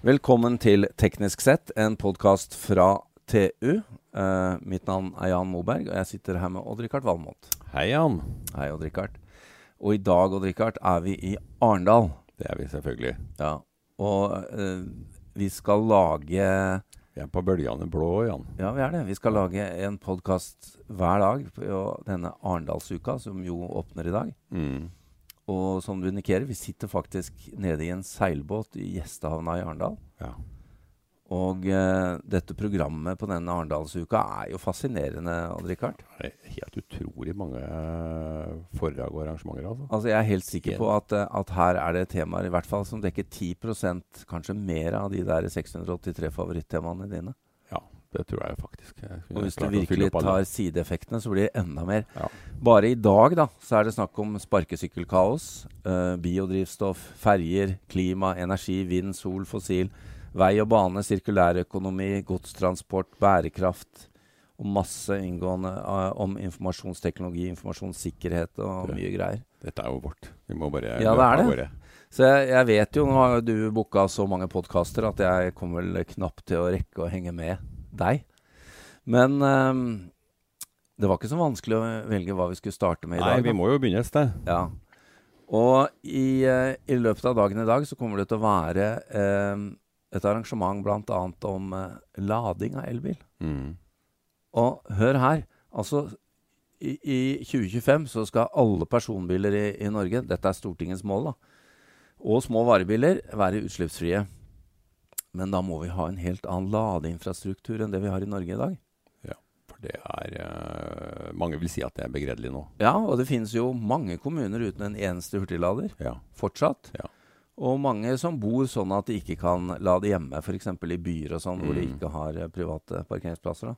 Velkommen til Teknisk sett, en podkast fra TU. Uh, mitt navn er Jan Moberg, og jeg sitter her med Odd-Rikard Valmot. Hei, Jan. Hei, Odd-Rikard. Og i dag Odd-Rikard, er vi i Arendal. Det er vi selvfølgelig. Ja. Og uh, vi skal lage Vi er på bølgene blå, Jan. Ja, vi er det. Vi skal lage en podkast hver dag på denne Arendalsuka, som jo åpner i dag. Mm. Og som du indikerer, vi sitter faktisk nede i en seilbåt i gjestehavna i Arendal. Ja. Og eh, dette programmet på denne Arendalsuka er jo fascinerende, Odd-Rikard. Helt utrolig mange eh, foredrag og arrangementer. altså. Altså, jeg er helt sikker på at, eh, at her er det temaer i hvert fall som dekker 10% kanskje mer av de der 683 favorittemaene dine. Det tror jeg faktisk. Jeg Og hvis du virkelig tar sideeffektene, så blir det enda mer. Ja. Bare i dag da, så er det snakk om sparkesykkelkaos, Uh, biodrivstoff, ferjer, klima, energi, vind, sol, fossil, vei og bane, sirkulærøkonomi, godstransport, bærekraft og masse inngående uh, om informasjonsteknologi, informasjonssikkerhet og Det- mye greier. Dette er jo vårt. Vi må bare Ja, det er det. Våre. Så jeg, jeg vet jo, nå har du booka så mange podkaster at jeg kommer vel knapt til å rekke å henge med deg. Men um, det var ikke så vanskelig å velge hva vi skulle starte med i Nei, dag. vi må jo begynne et sted. Ja. Og i, eh, i løpet av dagen i dag så kommer det til å være ehm, et arrangement bl.a. om eh, lading av elbil. Mm. Og hør her. Altså, i, i 2025 så skal alle personbiler i, i Norge, dette er Stortingets mål, da, og små varebiler være utslippsfrie. Men da må vi ha en helt annen ladeinfrastruktur enn det vi har i Norge i dag. Ja, For det er eh, Mange vil si at det er begredelig nå. Ja, og det finnes jo mange kommuner uten en eneste hurtiglader Ja. fortsatt. Ja. Og mange som bor sånn at de ikke kan lade hjemme, f.eks. i byer og sånn, hvor de Mm. ikke har eh, private parkeringsplasser. da.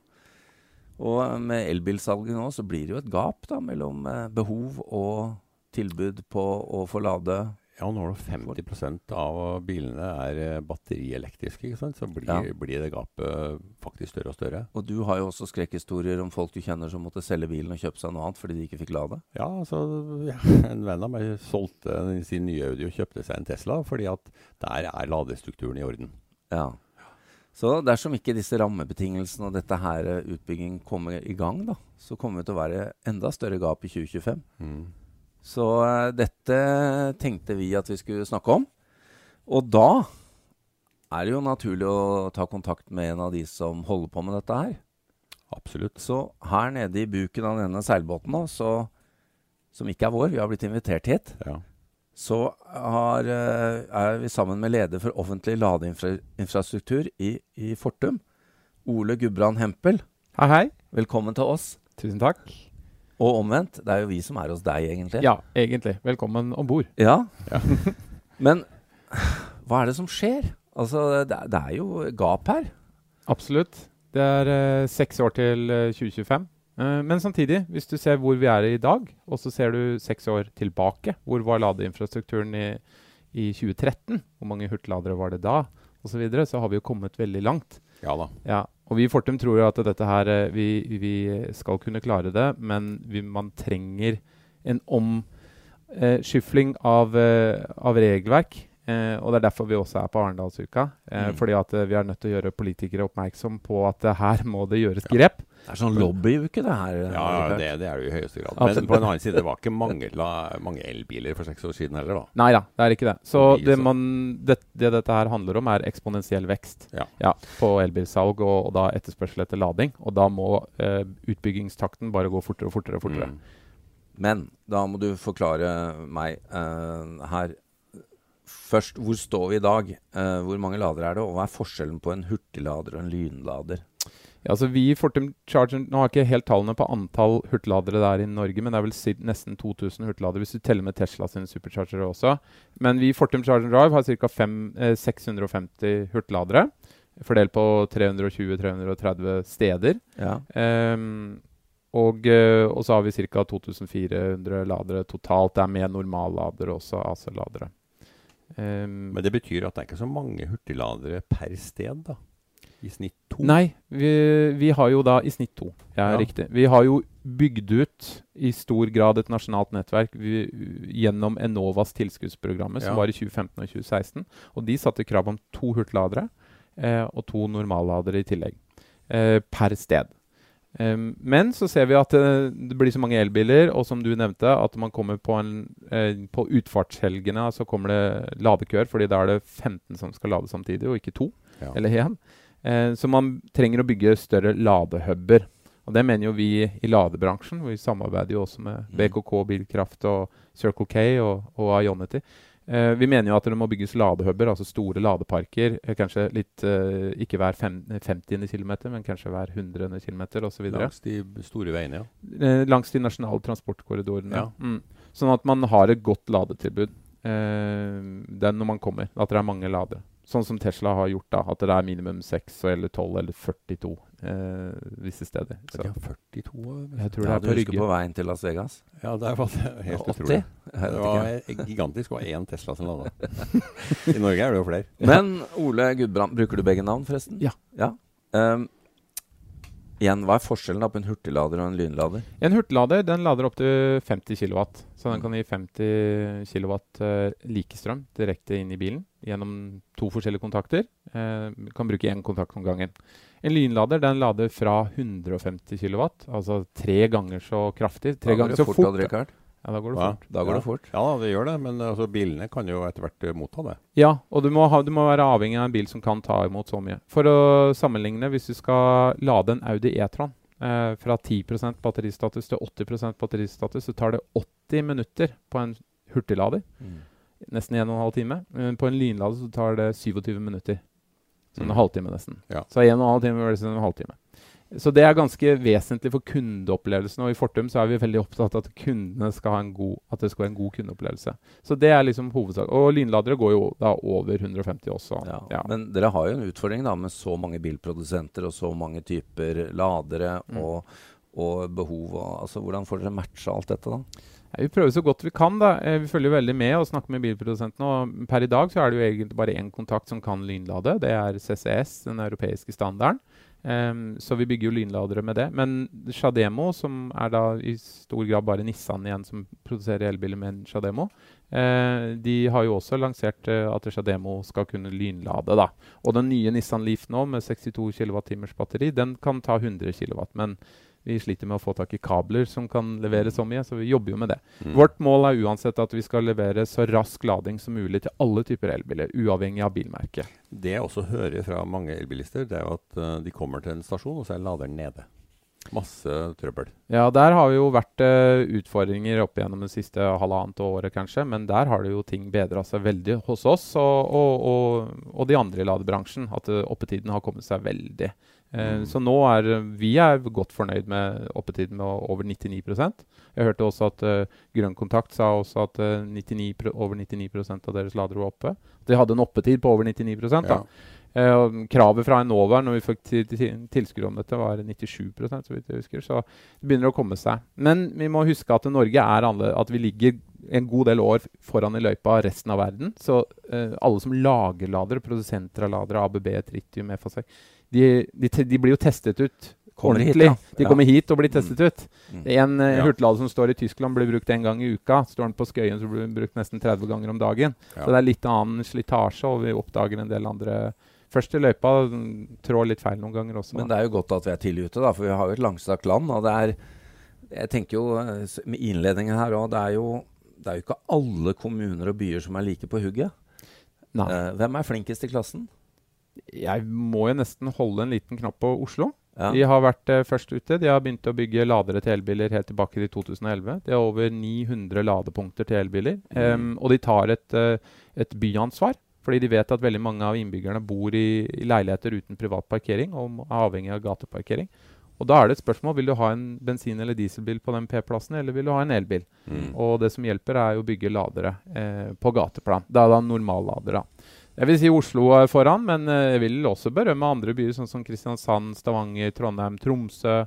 Og eh, med elbilsalget nå så blir det jo et gap da, mellom eh, behov og tilbud på å få lade. Ja, nå er det 50% av bilene er eh, batterielektriske, ikke sant? så blir, Ja. blir det gapet faktisk større og større. Og du har jo også skrekkhistorier om folk du kjenner som måtte selge bilen og kjøpe seg noe annet fordi de ikke fikk lade. Ja, altså, ja, En venn av meg solgte sin nye Audi og kjøpte seg en Tesla, fordi at der er ladestrukturen i orden. Ja. Så dersom ikke disse rammebetingelsene og dette her utbyggingen kommer i gang, da, så kommer det til å være enda større gap i 2025. Mm. Så eh, dette tenkte vi at vi skulle snakke om. Og da er det jo naturlig å ta kontakt med en av de som holder på med dette her. Absolutt. Så her nede i buken av denne seilbåten, da, så, som ikke er vår, vi har blitt invitert hit, Ja. så har, eh, er vi sammen med leder for offentlig ladeinfrastruktur i, i Fortum, Ole Gudbrand Hempel. Hei, hei. Velkommen til oss. Tusen takk. Og omvendt, det er jo vi som er hos deg, egentlig. Ja, egentlig. Velkommen om bord. Ja. Ja. Men hva er det som skjer? Altså, det, er- det er jo gap her. Absolutt. Det er eh, seks år til eh, 2025. Eh, men samtidig, hvis du ser hvor vi er i dag, og så ser du seks år tilbake, hvor var ladeinfrastrukturen i, i 2013? Hvor mange hurtigladere var det da? Og så, videre, så har vi jo kommet veldig langt. Ja da. Ja, og vi i Fortum tror jo at dette her eh, vi, vi skal kunne klare det, men vi, man trenger en omskyfling av, eh, av regelverk. Eh, og det er derfor vi også er på Arendalsuka. Eh, Mm. Fordi at eh, vi er nødt til å gjøre politikere oppmerksom på at eh, her må det gjøres grep. Det er sånn lobbyuke, det her. Ja, ja det, det er det jo i høyeste grad. Absolutt. Men på en annen side, det var ikke mange, mange elbiler for seks år siden heller, da. Nei da, det er ikke det. Så det, man, det, det dette her handler om, er eksponentiell vekst Ja. på elbilsalg og, og da etterspørsel etter lading. Og da må eh, utbyggingstakten bare gå fortere og fortere. og fortere. Mm. Men da må du forklare meg eh, her først. Hvor står vi i dag? Eh, hvor mange ladere er det? Og hva er forskjellen på en hurtiglader og en lynlader? Ja, altså vi Fortum Charger, Nå har jeg ikke helt tallene på antall hurtigladere det er i Norge, men det er vel nesten 2000 hurtigladere hvis du teller med Tesla sine superchargere også. Men vi i Fortum Charger Drive har ca. Eh, 650 hurtigladere. Fordelt på 320-330 steder. Ja. Um, og, eh, og så har vi ca. 2400 ladere totalt. Det er med normalladere også, AC-ladere. Um, Men det betyr at det er ikke så mange hurtigladere per sted, da. I snitt to? Nei, vi, vi har jo da i snitt to. Ja, Ja. riktig. Vi har jo bygd ut i stor grad et nasjonalt nettverk vi, gjennom Enovas tilskuddsprogrammet som Ja. var i 2015 og 2016. Og de satte krav om to hurtigladere eh, og to normalladere i tillegg. Eh, per sted. Um, men så ser vi at uh, det blir så mange elbiler, og som du nevnte, at man kommer på, en, uh, på utfartshelgene så kommer det ladekøer, fordi da er det 15 som skal lade samtidig, og ikke to Ja. eller én. Eh, så man trenger å bygge større ladehuber. Og det mener jo vi i ladebransjen. Vi samarbeider jo også med Mm. BKK Bilkraft og Circle K og, og Ionity. Eh, vi mener jo at det må bygges ladehuber, altså store ladeparker. Eh, kanskje litt eh, ikke hver fem, 50. km, men kanskje hver 100. km osv. Langs de store veiene, ja. Eh, langs de nasjonale transportkorridorene. Ja. Mm. Sånn at man har et godt ladetilbud eh, den når man kommer. At det er mange ladere. Sånn som Tesla har gjort, da. At det er minimum 6 eller 12 eller 42 eh, visse steder. Så Ja, 42 jeg tror det Ja, er du på husker Rygge. på veien til Las Vegas? Ja, det er helt 80? utrolig. Det var gigantisk. Det var én Tesla som landa. I Norge er det jo flere. Men Ole Gudbrand, bruker du begge navn, forresten? Ja. Ehm, igjen, hva er forskjellen da på en hurtiglader og en lynlader? En hurtiglader den lader opp til 50 kW. Så den kan gi 50 kW eh, likestrøm direkte inn i bilen gjennom to forskjellige kontakter. Eh, kan bruke én kontakt om gangen. En lynlader den lader fra 150 kW, altså tre ganger så kraftig. Tre ganger så fort. Ja, da går det fort. fort. Da går Ja. det fort. Ja, det gjør det. Men altså, bilene kan jo etter hvert eh, motta det. Ja, og du må, ha, du må være avhengig av en bil som kan ta imot så mye. For å sammenligne, hvis du skal lade en Audi E-tron eh, fra 10% batteristatus til 80% batteristatus, så tar det 80 minutter på en hurtiglader. Mm. Nesten 1 12 time. Men på en lynlader så tar det 27 minutter. Så en Mm. halvtime nesten. Ja. Så 1 12 time versus en halvtime. Så det er ganske vesentlig for kundeopplevelsen. Og i Fortum så er vi veldig opptatt av at kundene skal ha en god, at det skal være en god kundeopplevelse. Så det er liksom hovedsak. Og lynladere går jo da over 150 også. Ja. Ja. Men dere har jo en utfordring da med så mange bilprodusenter og så mange typer ladere Mm. og, og behov. Og, altså, hvordan får dere matcha alt dette, da? Ja, Vi prøver så godt vi kan. da. Eh, Vi følger veldig med og snakker med bilprodusentene. og Per i dag så er det jo egentlig bare én kontakt som kan lynlade. Det er CCS, den europeiske standarden. Em, så vi bygger jo lynladere med det. Men Shademo, som er da i stor grad bare Nissan igjen som produserer elbiler med en Shademo, uh, de har jo også lansert uh, at Shademo skal kunne lynlade. da. Og den nye Nissan Leaf nå med 62 kWh batteri, den kan ta 100 kW. Men vi sliter med å få tak i kabler som kan levere så mye, så vi jobber jo med det. Mm. Vårt mål er uansett at vi skal levere så rask lading som mulig til alle typer elbiler, uavhengig av bilmerke. Det jeg også hører fra mange elbilister, det er jo at uh, de kommer til en stasjon, og så er laderen nede. Masse trøbbel. Ja, der har jo vært uh, utfordringer opp igjennom det siste halvannet året, kanskje. Men der har det jo ting bedra seg veldig hos oss og, og, og, og de andre i ladebransjen. At uh, oppetiden har kommet seg veldig. Eh, Mm. Så nå er vi er godt fornøyd med oppetiden med over 99 Jeg hørte også at uh, Grønn Kontakt sa også at uh, 99, over 99% av deres ladere var oppe. De hadde en oppetid på over 99 da. Ja. Uh, kravet fra Enova når vi fikk til, til, tilskudd om dette, var 97 så vidt jeg husker. Så det begynner å komme seg. Men vi må huske at Norge er annerledes, at vi ligger en god del år foran i løypa resten av verden. Så eh, alle som lager ladere, produsenter av ladere, ABB, Tritium, FAC, de, de, de blir jo testet ut Kommer hit, ja. De kommer hit og blir testet ut. Mm. En uh, Ja. som står i Tyskland, blir brukt en gang i uka. Står den på Skøyen, så blir den brukt nesten 30 ganger om dagen. Ja. Så det er litt annen slitasje, og vi oppdager en del andre Først i løypa mm, trår litt feil noen ganger også. Men det er jo godt at vi er tidlig ute, da, for vi har jo et langstrakt land. Og det er Jeg tenker jo eh, med innledningen her òg, det er jo det er jo ikke alle kommuner og byer som er like på hugget. Eh, hvem er flinkest i klassen? Jeg må jo nesten holde en liten knapp på Oslo. Ja. De har vært eh, først ute. De har begynt å bygge ladere til elbiler helt tilbake til 2011. De har over 900 ladepunkter til elbiler. Mm. Um, og de tar et, uh, et byansvar. Fordi de vet at veldig mange av innbyggerne bor i, i leiligheter uten privat parkering og er avhengig av gateparkering. Og da er det et spørsmål vil du ha en bensin- eller dieselbil på den P-plassen, eller vil du ha en elbil. Mm. Og det som hjelper, er å bygge ladere eh, på gateplan. Det er da normalladere. Jeg vil si Oslo er foran, men eh, jeg vil også berømme andre byer, sånn som Kristiansand, Stavanger, Trondheim, Tromsø,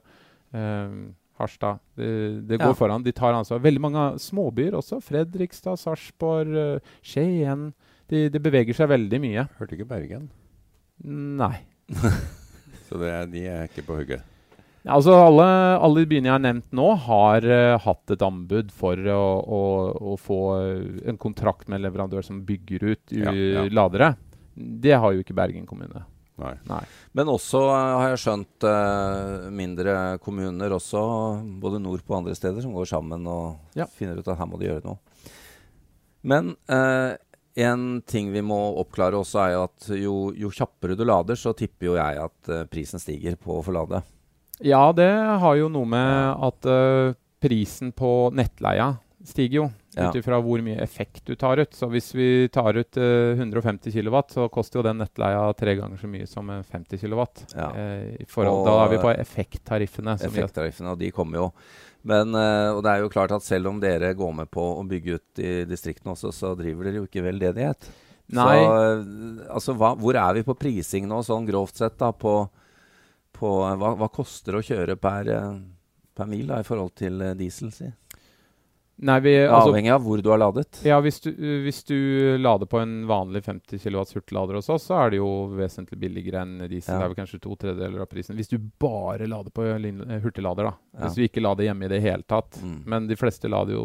eh, Harstad. Det, det går Ja. foran. De tar ansvar. Veldig mange småbyer også. Fredrikstad, Sarpsborg, eh, Skien. De, de beveger seg veldig mye. Hørte ikke Bergen. Nei. Så det, de er ikke på hugget. Ja, altså alle, alle byene jeg har nevnt nå, har uh, hatt et anbud for å, å, å, få en kontrakt med en leverandør som bygger ut Ja, ja. ladere. Det har jo ikke Bergen kommune. Nei. Nei. Men også eh, har jeg skjønt uh, mindre kommuner også, både nordpå og andre steder, som går sammen og Ja. finner ut at her må de gjøre noe. Men uh, en ting vi må oppklare også, er jo at jo, jo kjappere du lader, så tipper jo jeg at prisen stiger på å få lade. Ja, det har jo noe med at uh, prisen på nettleia stiger jo. Ja. Ut ifra hvor mye effekt du tar ut. Så hvis vi tar ut uh, 150 kW, så koster jo den nettleia tre ganger så mye som eh, 50 kW. Ja. Eh, da er vi på effekttariffene. Effekttariffene, og de kommer jo. Men eh, og det er jo klart at selv om dere går med på å bygge ut i distriktene også, så driver dere jo ikke veldedighet. Nei. Så eh, altså, hva, hvor er vi på prising nå, sånn grovt sett, da? På, på hva, hva koster å kjøre per, eh, per mil da, i forhold til eh, diesel? Si? Nei, vi, altså, Avhengig av hvor du har ladet. Ja, hvis du, hvis du lader på en vanlig 50 kW hurtiglader hos oss, så er det jo vesentlig billigere enn diesel. Ja. Det er vel kanskje to tredjedeler av prisen. Hvis du bare lader på eh, hurtiglader, da. Ja. Hvis du ikke lader hjemme i det hele tatt. Mm. Men de fleste lader jo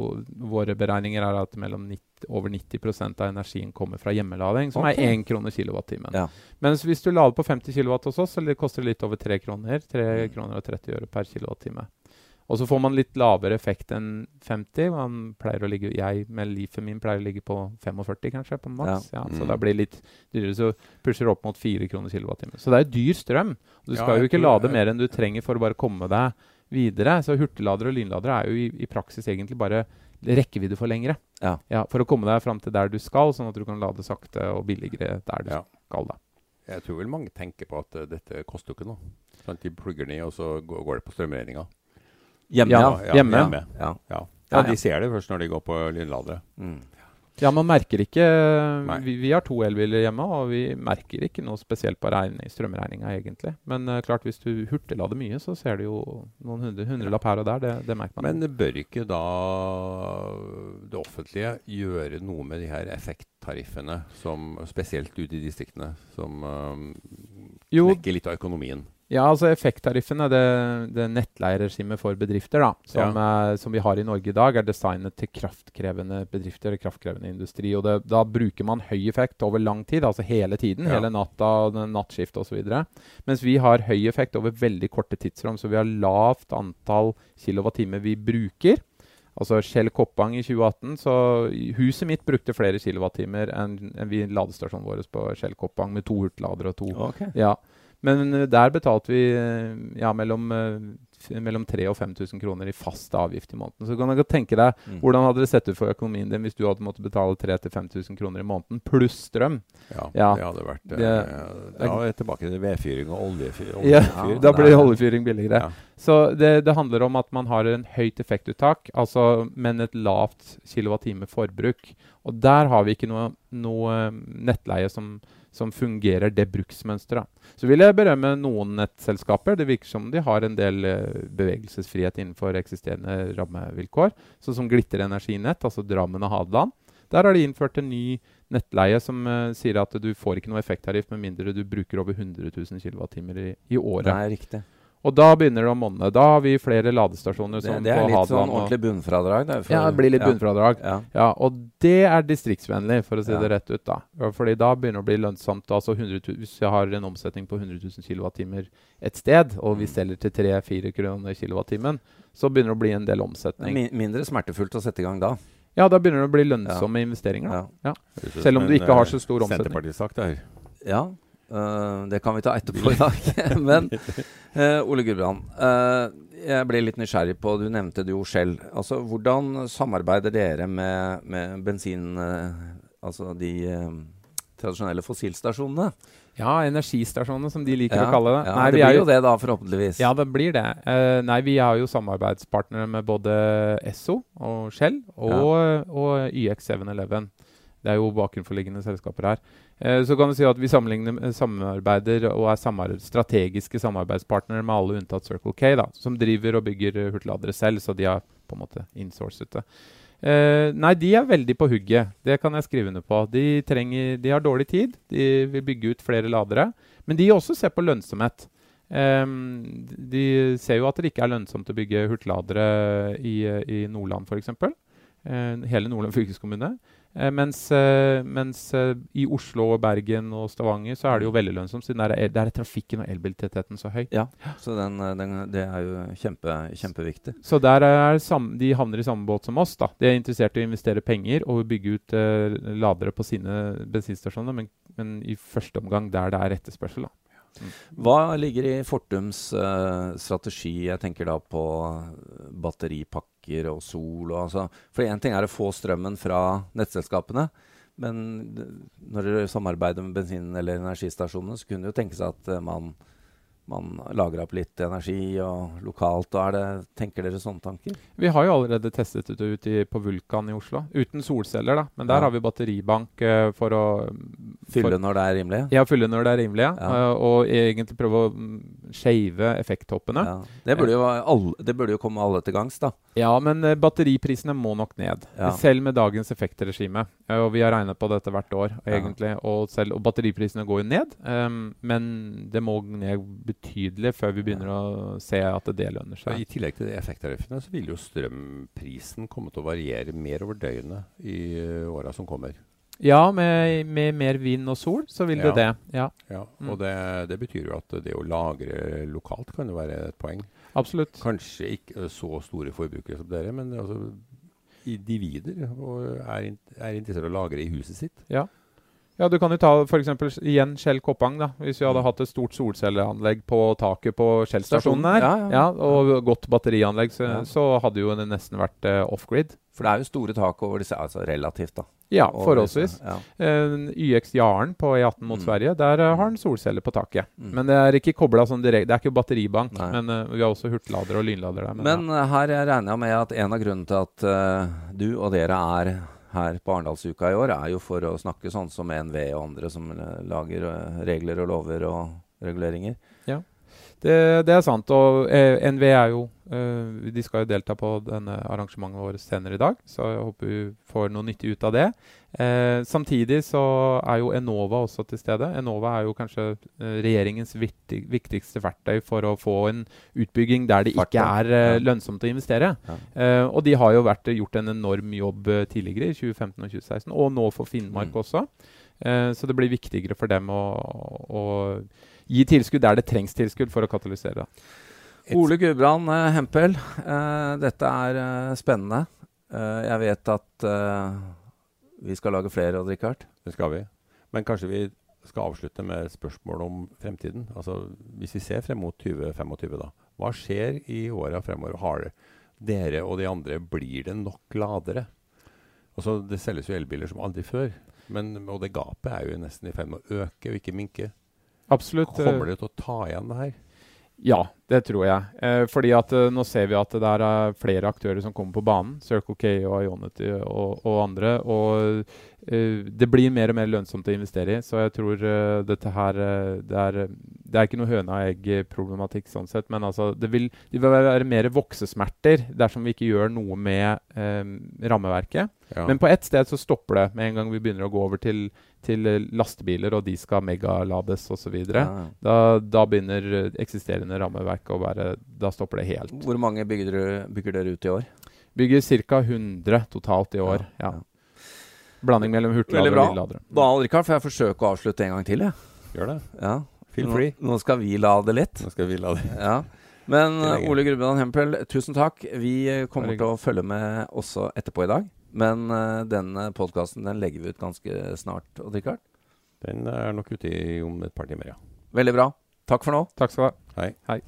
Våre beregninger er at mellom 90, over 90% av energien kommer fra hjemmelading, som okay. er 1 krone kilowattimen. Ja. Mens hvis du lader på 50 kW hos oss, så det koster det litt over 3 kroner. 3 Mm. kroner og 30 øre per kilowattime. Og så får man litt lavere effekt enn 50. Man pleier å ligge, jeg med livet min pleier å ligge på 45 kanskje, på maks. Ja. så Mm. da blir det litt dyrere, så pusher det opp mot 4 kroner kilowattimen. Så det er dyr strøm. Og du Ja, skal jo ikke tror- lade mer enn du trenger for å bare komme deg videre. Så hurtigladere og lynladere er jo i, i praksis egentlig bare rekkevidde for lengre. Ja. for å komme deg fram til der du skal, sånn at du kan lade sakte og billigere der du Ja. skal. da. Jeg tror vel mange tenker på at uh, dette koster jo ikke noe. Sånn, de plugger ned, og så går, går det på strømregninga. Hjemme, Ja, ja. hjemme. hjemme. ja. Ja. De ser det først når de går på lynladere. Mm. Ja, man merker ikke vi, vi har to elbiler hjemme, og vi merker ikke noe spesielt på regning, strømregninga, egentlig. Men uh, klart, hvis du hurtiglader mye, så ser du jo noen hundre, hundrelapp her og der. Det, det merker man. Men det bør ikke da det offentlige gjøre noe med de her effekttariffene, som, spesielt ute i distriktene, som um, jo, knekker litt av økonomien? Ja, altså effekttariffene, det, det nettleieregimet for bedrifter da, som, eh, som vi har i Norge i dag, er designet til kraftkrevende bedrifter eller kraftkrevende industri. og det, Da bruker man høy effekt over lang tid, altså hele tiden. Ja. Hele natta, nattskift osv. Mens vi har høy effekt over veldig korte tidsrom. Så vi har lavt antall kilowattimer vi bruker. Altså Kjell Koppang i 2018, så huset mitt brukte flere kilowattimer enn enn vi ladestasjonen vår på Kjell Koppang med to hurtigladere og to Okay. ja, men eh, der betalte vi eh, ja, mellom, eh, mellom 3000 og 5000 kroner i fast avgift i måneden. Så kan du tenke deg Mm. hvordan hadde det sett ut for økonomien din hvis du hadde måttet betale 3000-5000 kroner i måneden pluss strøm? Ja, Ja. det hadde vært Det- det, Da er vi tilbake til vedfyring og oljefyr. Ja, da blir oljefyring billigere. Ja. Så det, det handler om at man har en høyt effektuttak, altså, men et lavt kilowattime-forbruk. Og der har vi ikke noe, noe eh, nettleie som, som fungerer det bruksmønsteret. Så vil jeg berømme noen nettselskaper. Det virker som de har en del eh, bevegelsesfrihet innenfor eksisterende rammevilkår, sånn som Glitter Energinett, altså Drammen og Hadeland. Der har de innført en ny nettleie som uh, sier at du får ikke noe effekttariff med mindre du bruker over 100 000 kWt i, i året. Nei, riktig. Og da begynner det å monne. Da har vi flere ladestasjoner Det, som det er på litt Hadeland. sånn ordentlig bunnfradrag. Det, for- ja, det blir litt ja. bunnfradrag. Ja. Ja, og det er distriktsvennlig, for å si Ja. det rett ut. da. Fordi da begynner det å bli lønnsomt. altså 100 000, Hvis jeg har en omsetning på 100 000 kWt et sted, og vi Mm. selger til 3-4 kroner kWt, så begynner det å bli en del omsetning. Min, mindre smertefullt å sette i gang da. Ja, da begynner det å bli lønnsomme investeringer. da. Ja. Høres Selv om du ikke har eh, så stor omsetning. Senterpartisak der. Ja, øh, det kan vi ta etterpå i dag. Men uh, Ole Gudbrand, uh, jeg ble litt nysgjerrig på Du nevnte det jo selv. Altså, hvordan samarbeider dere med, med bensin... altså de tradisjonelle fossilstasjonene? Ja, energistasjonene, som de liker ja, å kalle det. Ja, Nei, det blir jo det, da, forhåpentligvis. Ja, det blir det. Eh, nei, vi har jo samarbeidspartnere med både Esso og Shell og, og YX711. Det er jo bakenforliggende selskaper her. Eh, så kan du si at vi eh, samarbeider og er samarbeid, strategiske samarbeidspartnere med alle unntatt Circle K, da, som driver og bygger eh, hurtigladere selv, så de har på en måte insourcet det. Eh, nei, de er veldig på hugget. Det kan jeg skrive under på. De, trenger, de har dårlig tid. De vil bygge ut flere ladere. Men de også ser på lønnsomhet. Ehm, de ser jo at det ikke er lønnsomt å bygge hurtigladere i, i Nordland f.eks. Uh, hele Nordland fylkeskommune. Eh, mens, eh, mens eh, i Oslo, Bergen og Stavanger så er det jo veldig lønnsomt, siden der er, der er trafikken og elbiltettheten så høy. Ja, så den, den, det er jo kjempe, kjempeviktig. Så der er sam, de havner i samme båt som oss. da. De er interessert i å investere penger og bygge ut eh, ladere på sine bensinstasjoner, men, men, i første omgang der det er etterspørsel. da. Hva ligger i Fortums uh, strategi? Jeg tenker da på batteripakker og sol. Og, altså. For én ting er å få strømmen fra nettselskapene. Men når dere samarbeider med bensin- eller energistasjonene, så kunne det jo tenke seg at uh, man man lager opp litt energi og lokalt. og det, Tenker dere sånne tanker? Vi har jo allerede testet det ut i, på Vulkan i Oslo. Uten solceller, da. Men der ja. har vi batteribank uh, for å Fylle for, når det er rimelig? Ja, fylle når det er rimelig. Ja. Uh, og egentlig prøve å shave effekttoppene. Ja. Det, burde jo alle, det burde jo komme alle til gangs, da. Ja, men uh, batteriprisene må nok ned. Selv med dagens effektregime. og vi har regnet på dette hvert år, egentlig. Og, selv, og batteriprisene går jo ned. Um, men det må ned betydelig før vi begynner å se at det lønner seg. I tillegg til de effekttariffene så vil jo strømprisen komme til å variere mer over døgnet i åra som kommer. Ja, med, med, mer vind og sol så vil ja. det det. Ja, ja mm. og det, det, betyr jo at det å lagre lokalt kan jo være et poeng. Absolutt. Kanskje ikke så store forbrukere som dere, men altså individer og er, er interessert i å lagre i huset sitt. Ja. Ja, Du kan jo ta f.eks. igjen Kjell Koppang. da, Hvis vi hadde mm. hatt et stort solcelleanlegg på taket på Kjell-stasjonen her, ja, ja. Ja, og godt batterianlegg, så, så, hadde jo det nesten vært uh, off-grid. For det er jo store tak over disse, altså relativt, da. Ja, forholdsvis. Ja. Uh, YX Jaren på E18 mot mm. Sverige, der uh, har den solceller på taket. Mm. Men det er ikke kobla sånn direkte. Det er ikke batteribank, Nei. men uh, vi har også hurtiglader og lynlader der. Men, men her regner jeg med at en av grunnene til at du og dere er her på Arendalsuka i år, er jo for å snakke sånn som NVE og andre som lager eh, regler og lover og reguleringer. Ja, det, det er sant. Og eh, NV er jo eh, De skal jo delta på denne arrangementet vårt senere i dag, så jeg håper vi får noe nyttig ut av det. Eh, samtidig så er jo Enova også til stede. Enova er jo kanskje regjeringens viktig, viktigste verktøy for å få en utbygging der det ikke er lønnsomt å investere. Ja. Eh, og de har jo vært, gjort en enorm jobb tidligere, i 2015 og 2016, og nå for Finnmark mm. også. Eh, så det blir viktigere for dem å, å, gi tilskudd der det trengs tilskudd for å katalysere. Ole Gudbrand Hempel, dette er spennende. jeg vet at vi skal lage flere, Odd Rikard? Det skal vi. Men kanskje vi skal avslutte med spørsmål om fremtiden. Altså, Hvis vi ser frem mot 2025, da. Hva skjer i åra fremover? Har dere og de andre Blir det nok ladere? Altså, Det selges jo elbiler som aldri før. Men, og det gapet er jo nesten i ferd med å øke og ikke minke. Absolutt. Kommer det til å ta igjen det her? Ja, det tror jeg. Eh, fordi at eh, nå ser vi at det er flere aktører som kommer på banen. Circle K og Ionity og, og andre. Og eh, det blir mer og mer lønnsomt å investere i. Så jeg tror uh, dette her uh, det, er, det, er, ikke noe høna og egg-problematikk sånn sett. Men altså, det vil, det vil være mer voksesmerter dersom vi ikke gjør noe med rammeverket. Ja. Men på ett sted så stopper det med en gang vi begynner å gå over til, til lastebiler, og de skal megalades osv. Ja. Da, da begynner eksisterende rammeverk å være Da stopper det helt. Hvor mange bygger dere, bygger dere ut i år? Bygger ca. 100 totalt i år. ja. Blanding mellom hurtigladere og lydladere. Da Rikard, får jeg forsøke å avslutte en gang til? Ja. Gjør det. Ja. Feel free. Nå, nå skal vi lade litt. Nå skal vi lade. Ja. Men Ole Grubbeland Hempel, tusen takk. Vi kommer til å følge med også etterpå i dag. Men uh, denne podkasten den legger vi ut ganske snart. Odd Rikard? Den er nok ute i om et par timer, ja. Veldig bra. Takk for nå. Takk skal du ha. Hei. Hei.